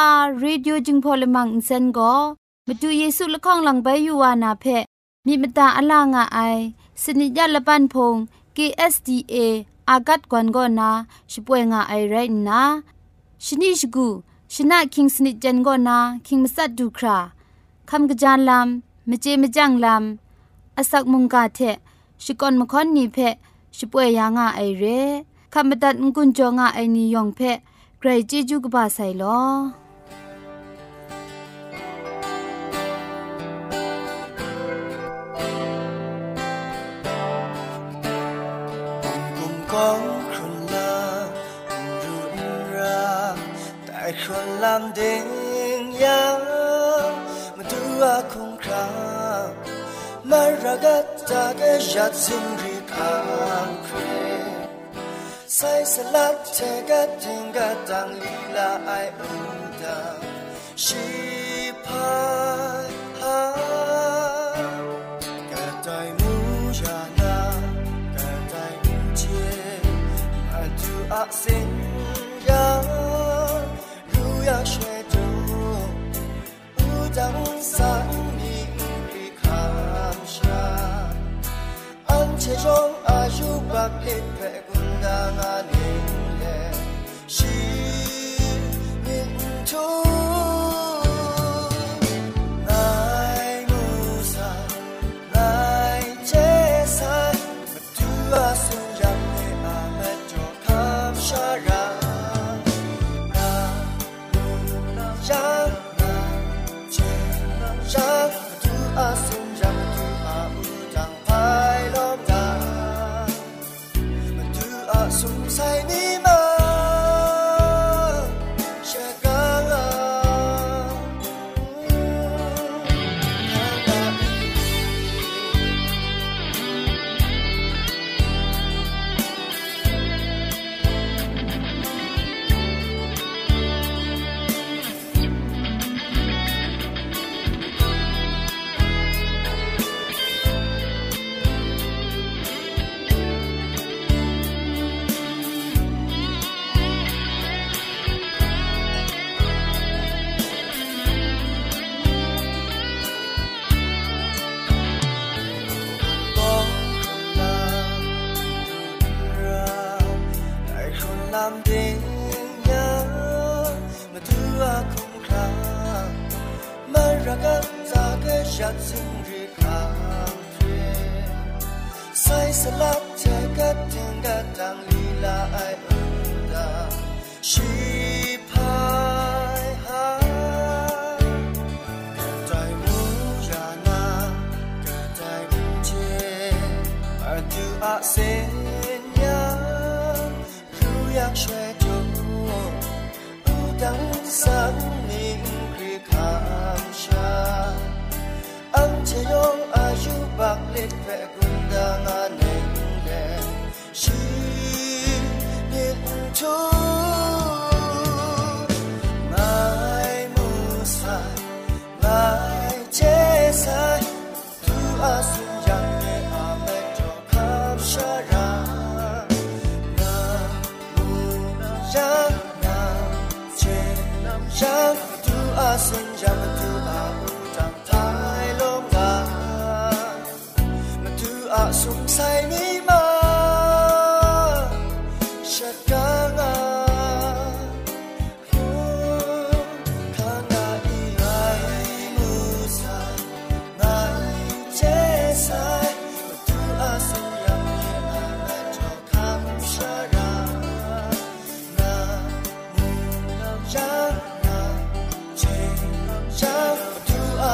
AWR Radio จึงพอลมังอินเซนก็มาดูเยซูละข้องหลังใบยูวานาเพมีมตาอลางอไอสนิยาละปันพง KSDA อากัดกวนก็นาช่วยงาไอไรนะชนิชกูชนะคิงสนิจันก็นาคิงมัสัดดูคราคำกระจานลำมเจมจังลำอสักมุงกาเทชิกอนมคอนนีเพช่วยยางาไอเรคำบัดงกุนจงาไอนิยองเพใครจีจูกบาไซลอ ของคนลารุนราแต่คนลำเด้งยังมาดูอาคงครามารักจาก 那年月，是命中。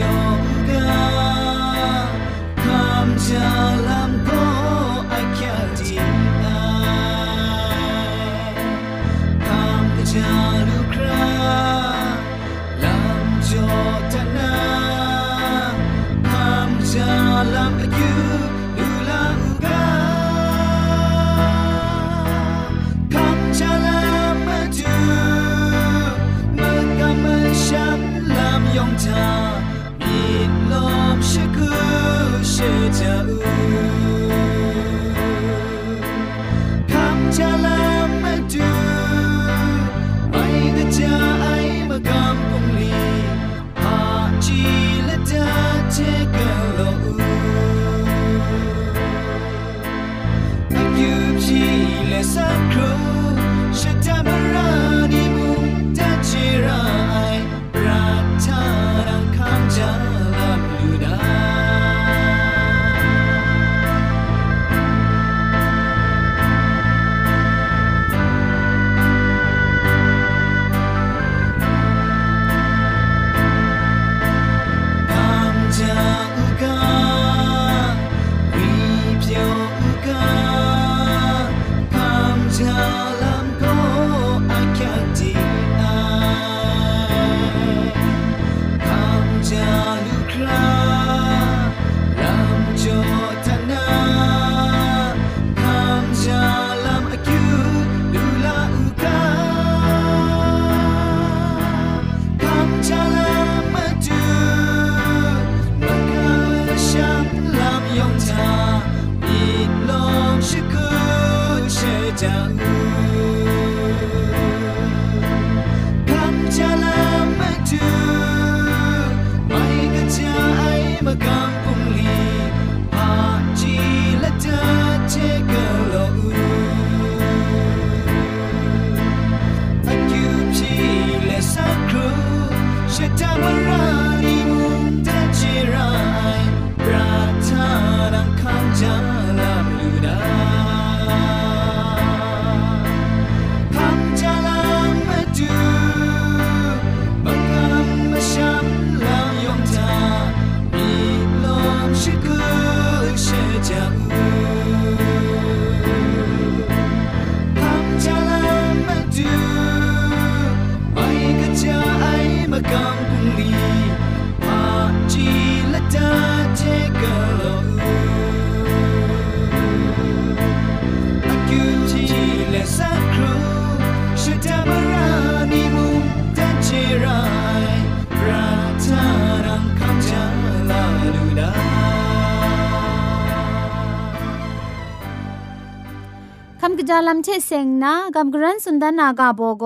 ยอมก้าวคำจะลำก็ไอแค่ใจคำจะลุคราลำโจทน่าคำจะลำไปอยู่ดูแลหัวก้าคำจะลำไปอยู่เมกะมันชันลำยองชา คือเชื่อเจคำจะลามาดูไม่ก็จะไอมากำปงลีหาจีละดาเทกันโลอายุที่เลสักคร จาลำเชเซงนะกำกรันสุนดานากาโบโก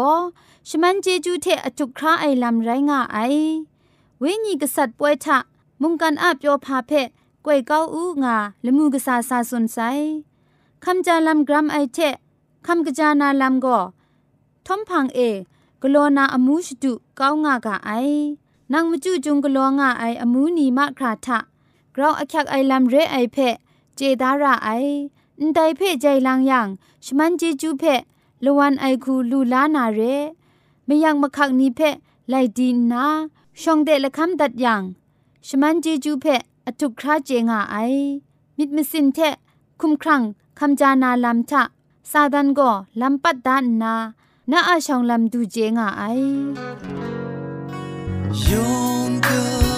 ชมันเจจูเทอจุคราไอลำไรงาไอเวญีกษัตริย์ป่วยทะมุงกันอาบโยพาเพกวยเก้าอูงาละมูกษาซาสุนไซคำจาลำกรัมไอเทคำกระจานาลำก็ทอมพังเอกโลนาอมูชดุเก้างากาไอนางมจุจุงกโลงาไออมูนีมะคราทะกราวอคักไอลำเรไอเพเจดาราไอ อันไดเพ่ใจลางยังชมันเจจูเพ่ละวันไอคูลูลานาเรไม่ยังมะคักนี้เพ่ไลดีนาช่องเดละคำดัดยังชมันเจจูเพ่อทุกคราเจงาไอ มิดมิสินเทคุมครังคำจานาลำทะซาดันก็ลำปัดดานนาน้าอาชองลำดูเจงาไอ Younger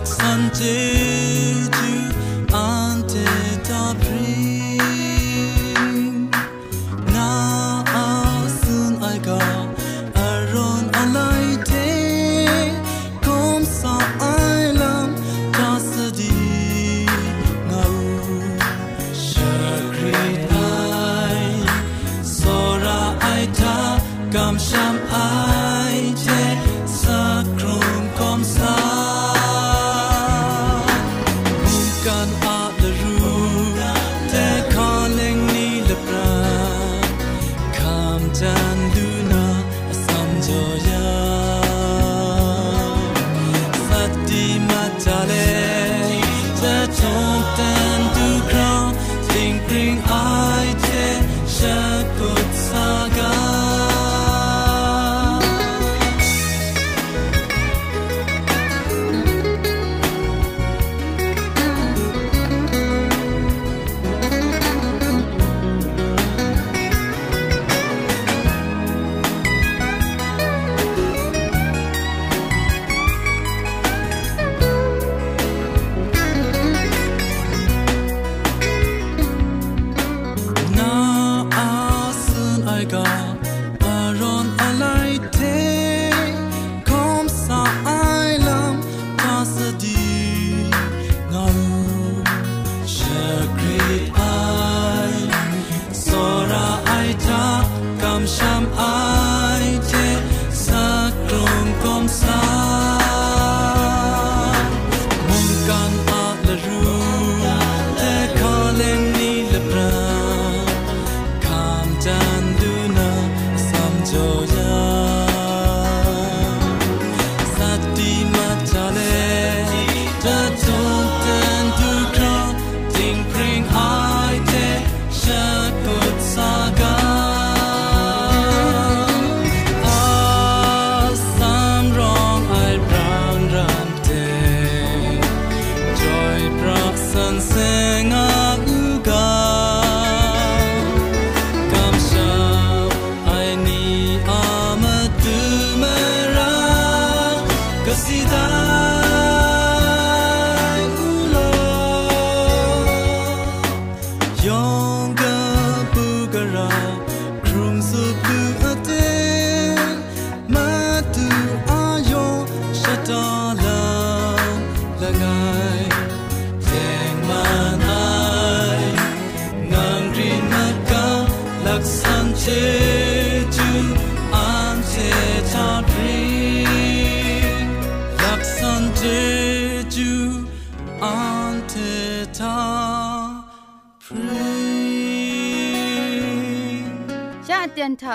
Until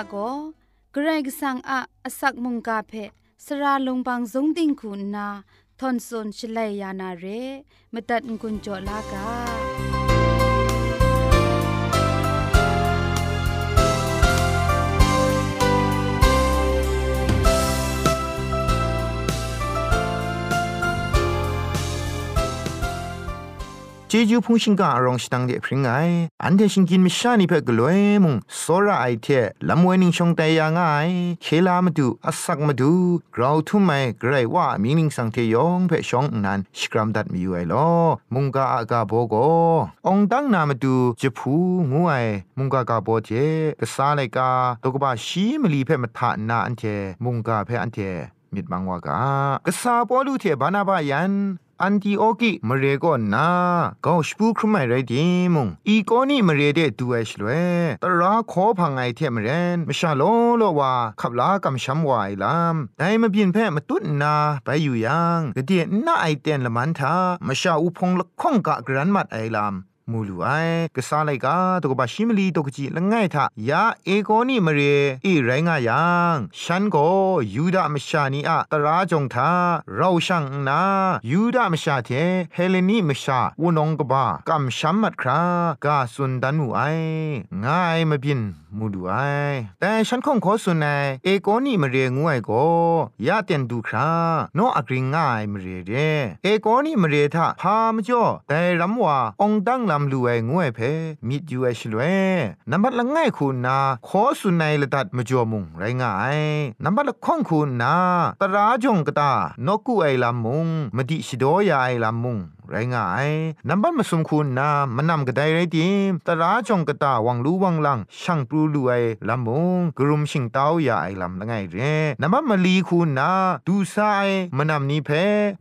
ะเตียนทาโกเกรงสังอะอสักมุงกาเพสระลงบางสงดิ่งคุณนาทอนซนชลัยยานาเรมตัดกุญจลากา เจจูพงชิงกาอารองสตังเดพริงไงอันเดชิงกินมิชานิเพกลวยมุงโซราไอเทลำเวนิงชงแต่ยางไงเคลามาดูอัสักมาดูกราวทุ่มไม่ไกรว่ามินิงสังเทยองเพชองนันสกรัมดัดมีอยู่ไอลอมุงกาอากาโบโกองตั้งนามาดูจะพูงูไอมุงกากาโบเจกษาเลกาตกบาชีมลีเพ่มาทานาอันเทมุงกาเพ่อันเทมิดบังวากากษาปอลูเทบานาบายัน อันติโอกิมเรโกนาก็สปูครุไมไรดิมงอีโกนี่มเรเดดูเอชลเวตราขอพังไอเทมเรนมชาโลโลวาขับลากำช้ำวายลามได้มาบินแพ่มาตุ้นนาไปอยู่ยังกะเดียน่าไอเตนละมันทามชาอุพงละข้องกะกรันมัดไอลาม มูลูไอกษาไลกาตกบาชิมลีตกจีละง่ายทายาเอโกนี่มเรอีไรงายังฉันก็ยูดามชานีอะตราจงทาเราช่างนายูดามชาเทเฮเลนีมชาวนองกบากำช้ำมัดครากาสุนดันมูไอง่ายมาบิน มูดูไอแต่ฉันคงขอสุนัยเอโกนี่มาเรียงวยก็ยาเตียนดูคราโนอักริงง่ายมาเรียเดเอโกนี่มาเรียทาพามจ่อแต่รำว่าองตั้งลำลูไองวยเพมิดยูเอชลเวนับบัดละง่ายคุณนาขอสุนัยละตัดมาจ่อมุงไรง่ายนับบัดละข้องคุณนาตราจงกตานกูไอลำมุงมดิชิโดยาไอลำมุง ไรงายนับบันมาสมคุณนามันนำกระไดไรดีตราจงกตาวังรู้วังลังช่างปลูรวยลำมงกรุมชิงเต้าอย่าไอลำละไงเรนับบันมาลีคุณนาดูไซมันนำนี้เพ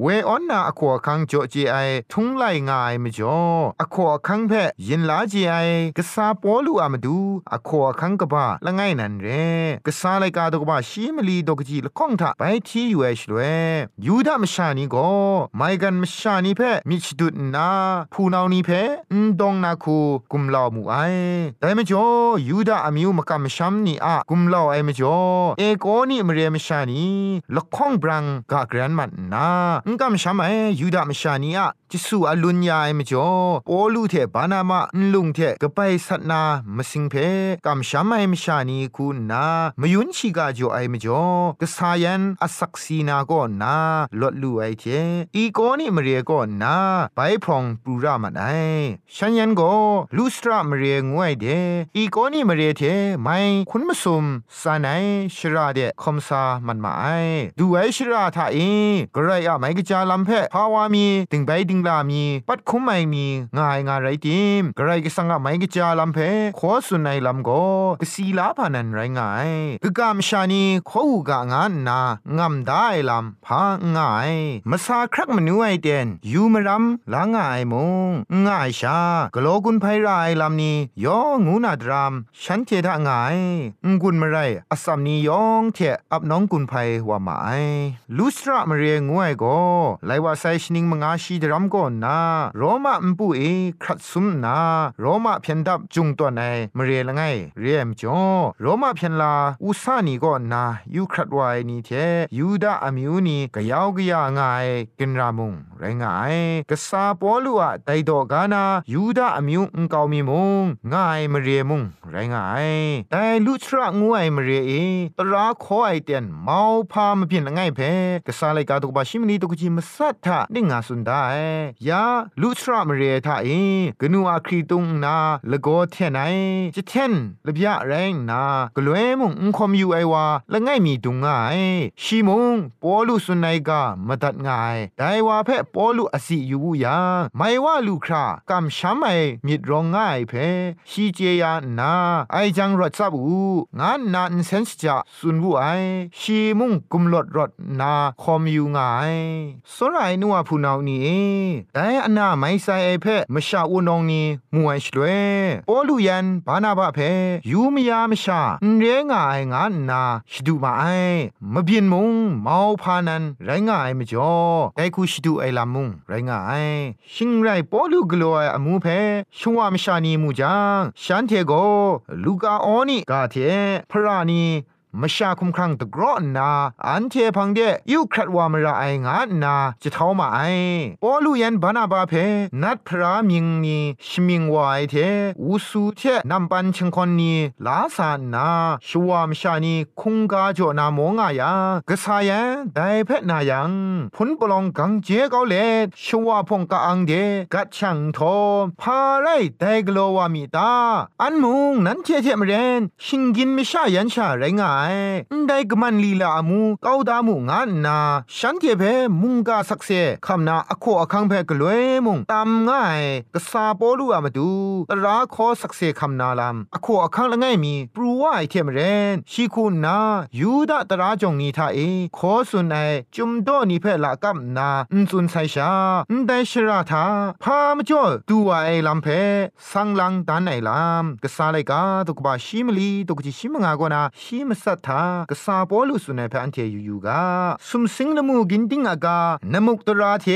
เวออนนาอควคังโจจีไอทุงไลง่ายมจ่ออควคังเพยินลาจีไอกษาปอลูอามาดูอควคังกบ้าละไงนั่นเรกษาไลกาดกบ้าชีมลีดกจีละข้องทาไปที่อยู่เอชลเวยูดามชานีก็ไม่กันมชานีเพมิชดุดนาผู้นานีเพนดองนาคูกุมลาวมูไอแต่ไม่จ่อยูดาอามิวมกำชัมนี่อะกุมลาวไอไม่จ่อเอโกนี่มเรียมชานีละข้องบรังกะแกรนมันนางกำชัมไอยูดามชานีอะจิสูอลุนยาไอไม่จ่อโอลูเทบานามะลุงเทกไปสัตนามสิงเพกำชัมไอเมชานีคูนามยุนชิกาจ่อไอไม่จ่อกะสายันอสักซีนาก็นาลดลูไอเทอีโกนี่มเรียก็นาไปพรองปูรามันไอฉันยันโกลูสตรามเรียงวยเดอีโกนี่มเรียเทไม่คุณมสุมสานายชราเดคอมซามันมาไอดูไอชราทาเอกระไรอะไม่กจาลำเพภาวามีติงไปติงลามี ปัดคุมไม่มีง่ายง่ายไรติมกระไรก็สังอะไม่กจาลำเพขอสุนัยลำโกกสีลาพานันไรง่ายกกามชานีขอหูกะงานนางำได้ลำพาง่ายมาซาครักมนูไอเดนยูมรำลางายมงง่ายชากโลกุนไพรายลำนี้ยองงูนาดรามฉันเทดะง่ายงกุนมาไรอสัมนียองเทอับน้องกุนไพว่าหมาไอลูสระมาเรียงวยก็ไลว่าไซชนิงมงาชีดรัมก็นาโรมาอุปูเอครัดซุมนาโรมาเพียนดับจุงตัวไหนมาเรียละไงเรียมจ่อโรมาเพียนลาอุสานีก็นายูครัดวายนี่เทยูดาอมิวนีกะยาวกะยาง่ายกินรามุงไรงายกษาปอลูอะไดดอกานายูดาอมิวอุงกาวมีมุงง่ายมเรียมุงไรงายแต่ลุทระงวยมเรียเอตราขอไอเตียนเมาพามเพียนละไงเพกษาไลกาตกบาชิมนีตุกจิมสัทธะนิงาสุนได้ยาลุทระมเรียทาเอกนูอาครีตุงนาละโกเทนไนจิเทนละบยะแรงนากลวยมุงอุคอมยูไอวาละไงมีตุงง่ายชีมุงปอลุสุนัยกามาตัดง่ายไดว่าเพปอลุอสิอยู่บุยาไม่ว่าลูครากำช้ำไอมิดรองง่ายเพชีเจียนาไอจังรถซับอูงานนานเซนส์จะสุนบุไอชีมุ่งกุมลดรถนาคอมอยู่ง่ายสรายนัวผู้นานี่แต่อนาไม่ใส่ไอเพมชาอุนองนี่มวยชลวยปอลุยันบานาบะเพยูมยามชาเรงายงานนาชดูมาไอมเบินมุงเมาพานันไรงายมจ่อแต่คูชดูไอลามุงไรงายအိုင်ရှင်ရိုင်ပေါ်လူဂလိုအမှုဖဲရှုံဝမရှာနီမှုကြောင့်ရှမ်းထေကိုလူကာအောနိကာထေဖရာနီ นี่กาเทพระนีมชาคุมครังตะกรอนนา อันเทพังเดยูครัดวามระไองานาจะเท่ามาไอปอลูยันบานาบาเพนัดพระมิงนีชมิงวายเทอุสูเทนำปันชงคนนีลาสานาชัวมชานีคุงกาจนามงายากษายันไดเพนายังพุนปลองกังเจเกาเลชัวพงกาอังเดกัดช่างโทพาไรไดกโลวามีตาอันมุงนั้นเทเทมเรนชิงกินไม่ชายันชาไรงายได้กมันลีลามูก้าวดามูงานนาฉันเทเพมุงกาสักเซคำนาอโคอคังเพกลวยมุงตามง่ายกษาปอลูอามาดูตราคอสักเซคำนาลามอโคอคังละไงมีปรูว่าไอเทมเรนชีคูนายูดาตราจงนีทาเอขอสุนไอจุมโดนีเพละกัมนาอุนซุนไซชาอุนไดชราทาพามจ่อดูว่าไอลำเพสังลังดันไอลามกษาไลกาตุกบาชิมลีตุกจิชิมงากนาชิมสัทากษาปอลุสุนัยพันเทยูยูกาสุมสิงนมูกินติงอากานมุกตราเท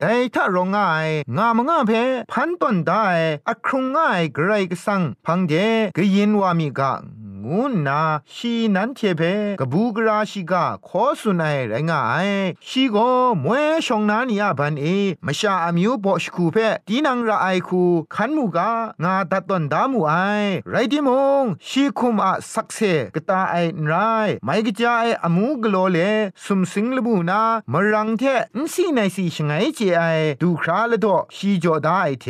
ไดทะรองง่ายงามงามเพพันต้นได้อครุงง่ายไกรกสังพังเดกยินวามีกา งงูนาชีนั้นเทเพกบูกราชิกาขอสุนัยไรงายชีโกมวยชงนานียบันเอมชาอามิวบอชคูเพตีนังระไอคูขันมูกางาตัดตอนดามูไอไรดิมงชีคุมอะสักเซกตาไอไรไม่กจาไออมูกโลเลสุมสิงลบูนามรังเทนสีในสีชงไงเจไอดูคราละดอชีจอดาไอเท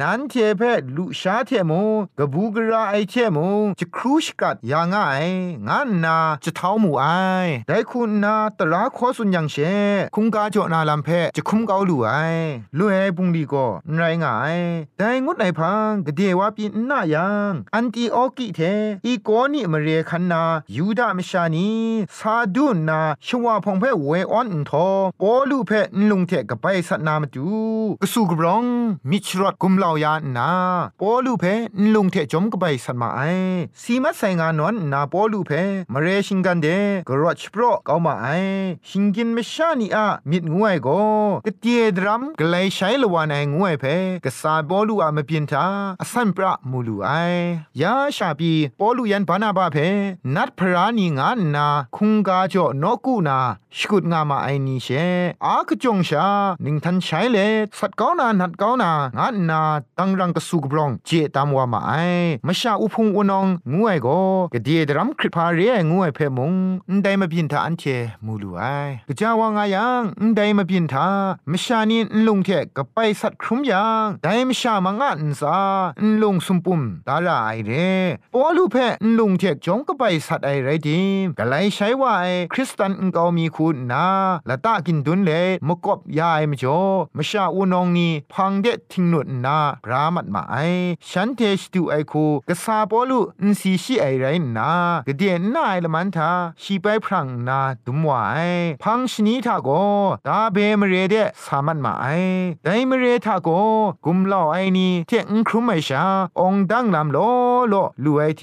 นันเทเพลุชาเทมงกบูกราไอเทมงจะครูชกัดยางไองานนาจะเท้ามูไอได้คุณนาตราขอสุนยังเชคุงกาจอนาลัมเพจะคุมเกาลูไอลุเอปุงดีก็ไรงายแต่งดไหนพังกเดวาปีน่ายังอันตีออกิเทอีโกนี่มเรคันนายูดามชานีซาดุนนาชวาพงเพเวออนทอปอลูเพนลุงเทกไปสัตนามจูกสูกรองมิชรอดกุมเหล่ายานาปอลูเพนลุงเทจมกไปสัตมาไอสีมัดไซงานวนนาปอลูเพมเรชิงกันเดกรอชโปรเกามาไอชิงกินไม่ชานีอะมิดงวยโกกเตียดรัมกลใช้ละวานไองวยเพกษาปอลูอะมเปียนทาอสันปรามูลูไอยาชาปีปอลูยันบานาบาเพนัดพรานีงานนาคุงกาจ่อนกูนาสกุดงามาไอนีเชอากจงชาหนิงทันใช้เลสัตก้านานัดก้านางานนาตังรังกสุกบรองเจตามว่ามาไอมาชาอุพงอุนองงวยโกกเดียดรัมคริพาเรียงวยเพมงนได้มาบินทาอันเชมูลูไอกะจาวางายังนได้มาบินทามชานีนลุงเทกกับไปสัตครุมยังได้มชามางานซานลุงสุมปุมดาราไอเรปอลูเพนลุงเทกจงก็ไปสัตไอไรดิมกะไลใช้ว่าไอคริสตันก็มีคุณนาละตากินดุนเลมกบยายมจ่อมชาอูนองนีพังเดทิงนุนนาพรามัดมาไอฉันเทสตูไอคูกะซาปอลูนสีชีไอไรนากะเดียนนาไอละมันทาชีไปพรังนาดุมวายพังชนีทาโกดาเบมเรเดสามันมาไอไดมเรทาโกกุมลอไอนีเทงครุมไอชาองดังลำโลโลลูไอเท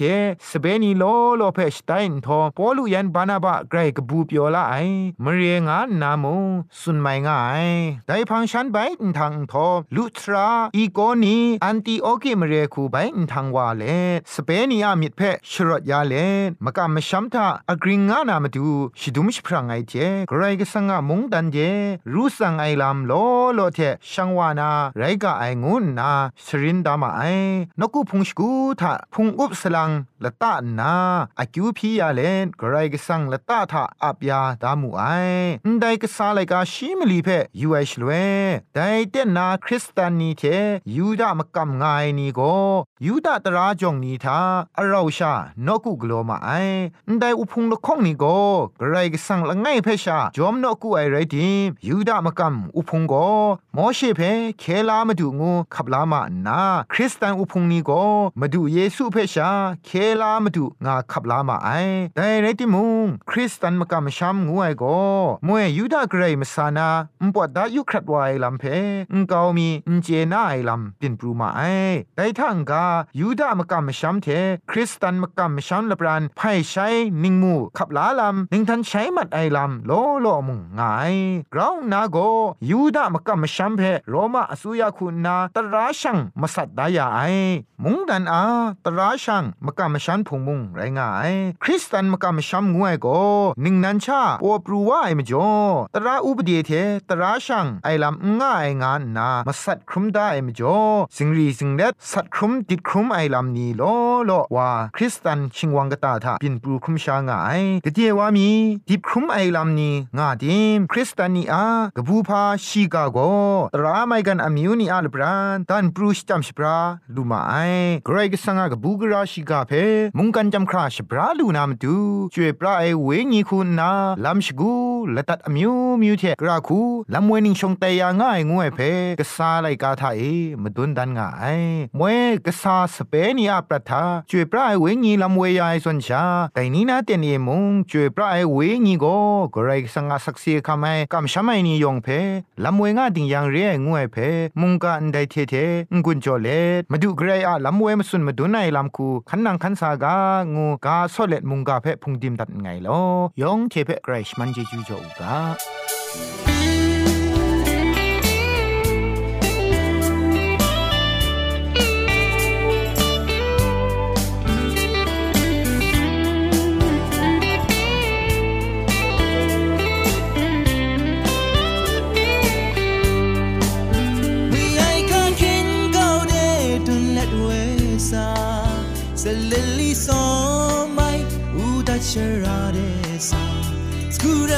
สเปนีโลโลเพชไตนทอปอลูยันบานาบะไกรกบูเปียวละไอมเรียงานนามูสุนไม่ง่ายได้พังฉันไปทางทอลุทราอีโกนีอันติโอเกมเรียคูไปทางวาเลสเปนีอามิดเพชรดยาเลมกามชัมทาอกริงงานามาดูชิดุมชพรางไอเจไกรกสังงมงดันเจรูสังไอลามโลโลเทชังวานาไรกะไองุนนาสรินดามาไอนกุพุงสกูทาพุงอุบสลังละตานาอากิวพียาเลนไกรกสังละตาทาอับยาดามูไอได้กษาไลกาชิมลีเพยูไอชลเวไดเตนาคริสตานีเทยูดามกำงายนีโกยูดาตราจงนีทาอราชานกุกโลมาไอได้อุพุงละข้องนีโกไกรก็สั่งละไงเพชาจอมนกุไอไรดิมยูดามกำอุพุงโกมอเชเพเคลามาดูงูขับลามานาคริสตันอุพุงนีโกมาดูเยซูเพชาเคลามาดูงาขับลามาไอแต่ไรติมุงคริสตันมกำช้ำงูไอโกมวยยูดาเกรมาสานาอุปดายุครัดวายลำเพอุกามีอุเจน่าไอลำเป็นปรูมาไอแต่ทั้งกายูดามกำช้ำเทคริสตันมกำช้ำละปรานไพ่ใช้นิงมูขับลาลำนิงทันใช้มัดไอลำโลโลมุงงายกราวนาโกยูดามกำช้ำเพโรมาอสุยาคุณนาตราชังมาสัตดายาไอมุงดันอาตราชังมกำชันพงมุงไรงาย คริสตันมกำช้ำงวยโกนิงนันชาปวปรูว่าไอมจ่อตราอุปเดเทตราชังไอลำง่ายงานนามาสัตครุมได้ไอมจ่อสิงรีสิงเด็ดสัตครุมติดครุมไอลำนี้โลโลว่าคริสตันชิงวังกตาทาปินปรูครุมชางายกะเจวามีดิบครุมไอลำนี้งาดิมคริสตันนีอากะบูพาชีกาโกตราไมกันอมิวนีอาลบรานตันปรูชจัมชปราลูมาไอเกรกสังกะบูกราชิกาเพมุงกันจำคราชปราลูนามตูช่วยปราไอเวญีคุณนาลำชกูละตัดอมิวมิวเทกราคูลำเวนิงชงเตยาง่ายงวยเพกษาไลกาทาเอมดุนดันง่ายมวยกษาสเปนีอาปรัทาช่วยปราไอเวญีลำเวยายส่วนชาแต่นี้นาเตียนเอมุงช่วยปราไอเวญีโกเกรสังกสักเสียคำไมกำชามายนิยองเพลำเวงาติงยังเรียงวยเพมุงกันไดเทเทงกุนจอเลมาดูเกรอะลำเวมสุนมาดูในลำคูขันนังขันสากางูกาโซเลตมุงกาเพพุงดิมตัดไงลอยองเทเพเกรชมันเจจูจอูกา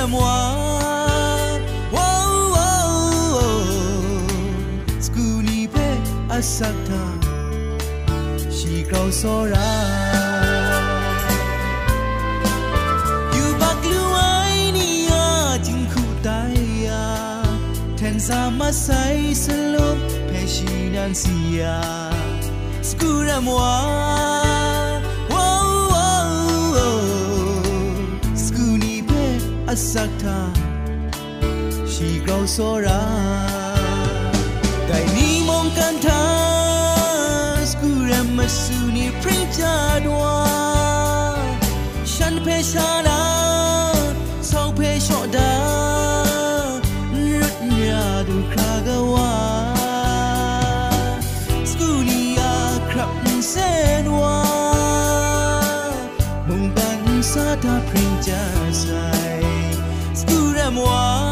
et moi oh, oh, oh, Skunipe asata Shikau sora Yubak luai niya Jingku daya Tensa masai selop Peshinan siya Skura moi อสักทาชีเกาโซรา Kai ni mong kan tha skure masu ni princha dwa Shan pe sha la sau pe sho da Rut nya du kra ga wa Skuli ya krap sen wa Mong kan sa ta princha sai Skure mwa สุ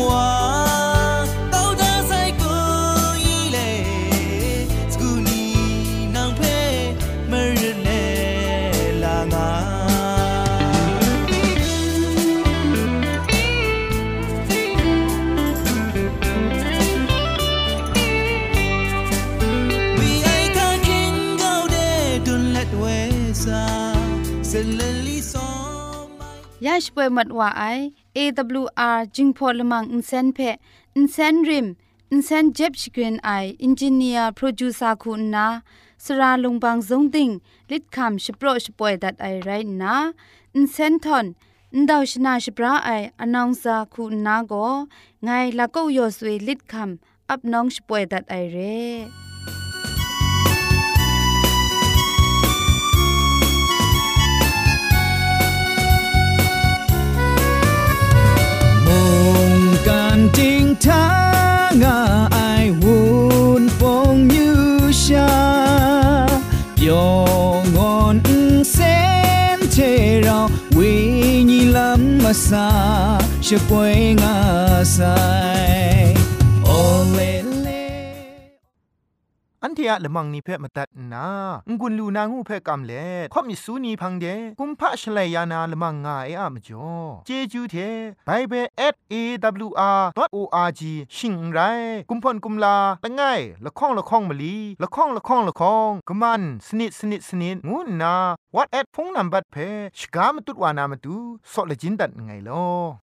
น นียร์โปรดิวซาคุณนาสราลงบางซงติงลิดคำชโปรชป่วยดัดไอไรนะอินเซนทอนอินดาวชนาชปราไออนองซาคุณนาโกไงละก็ยอสเวลิดคำอับน้องชป่วยดัดไอเร่ xa sẽ quay ngà sai ole อันเทียละมังนิเพ่มาตัดนางุนลูนางูเพ่กำเล่ข่อมิสูนีพังเดกุมพะชเลยานาละมังงาเออะมจ่อเจจูเทไบเบิล @awr.org ชิงไรกุมพ่นกุมลาละไงละข้องละข้องมะลีละข้องละข้องละข้องกะมันสนิดสนิดสนิดงูนา what at พงนัมบัดเพชกามตุดวานามตุซอเลจินดัดไงลอ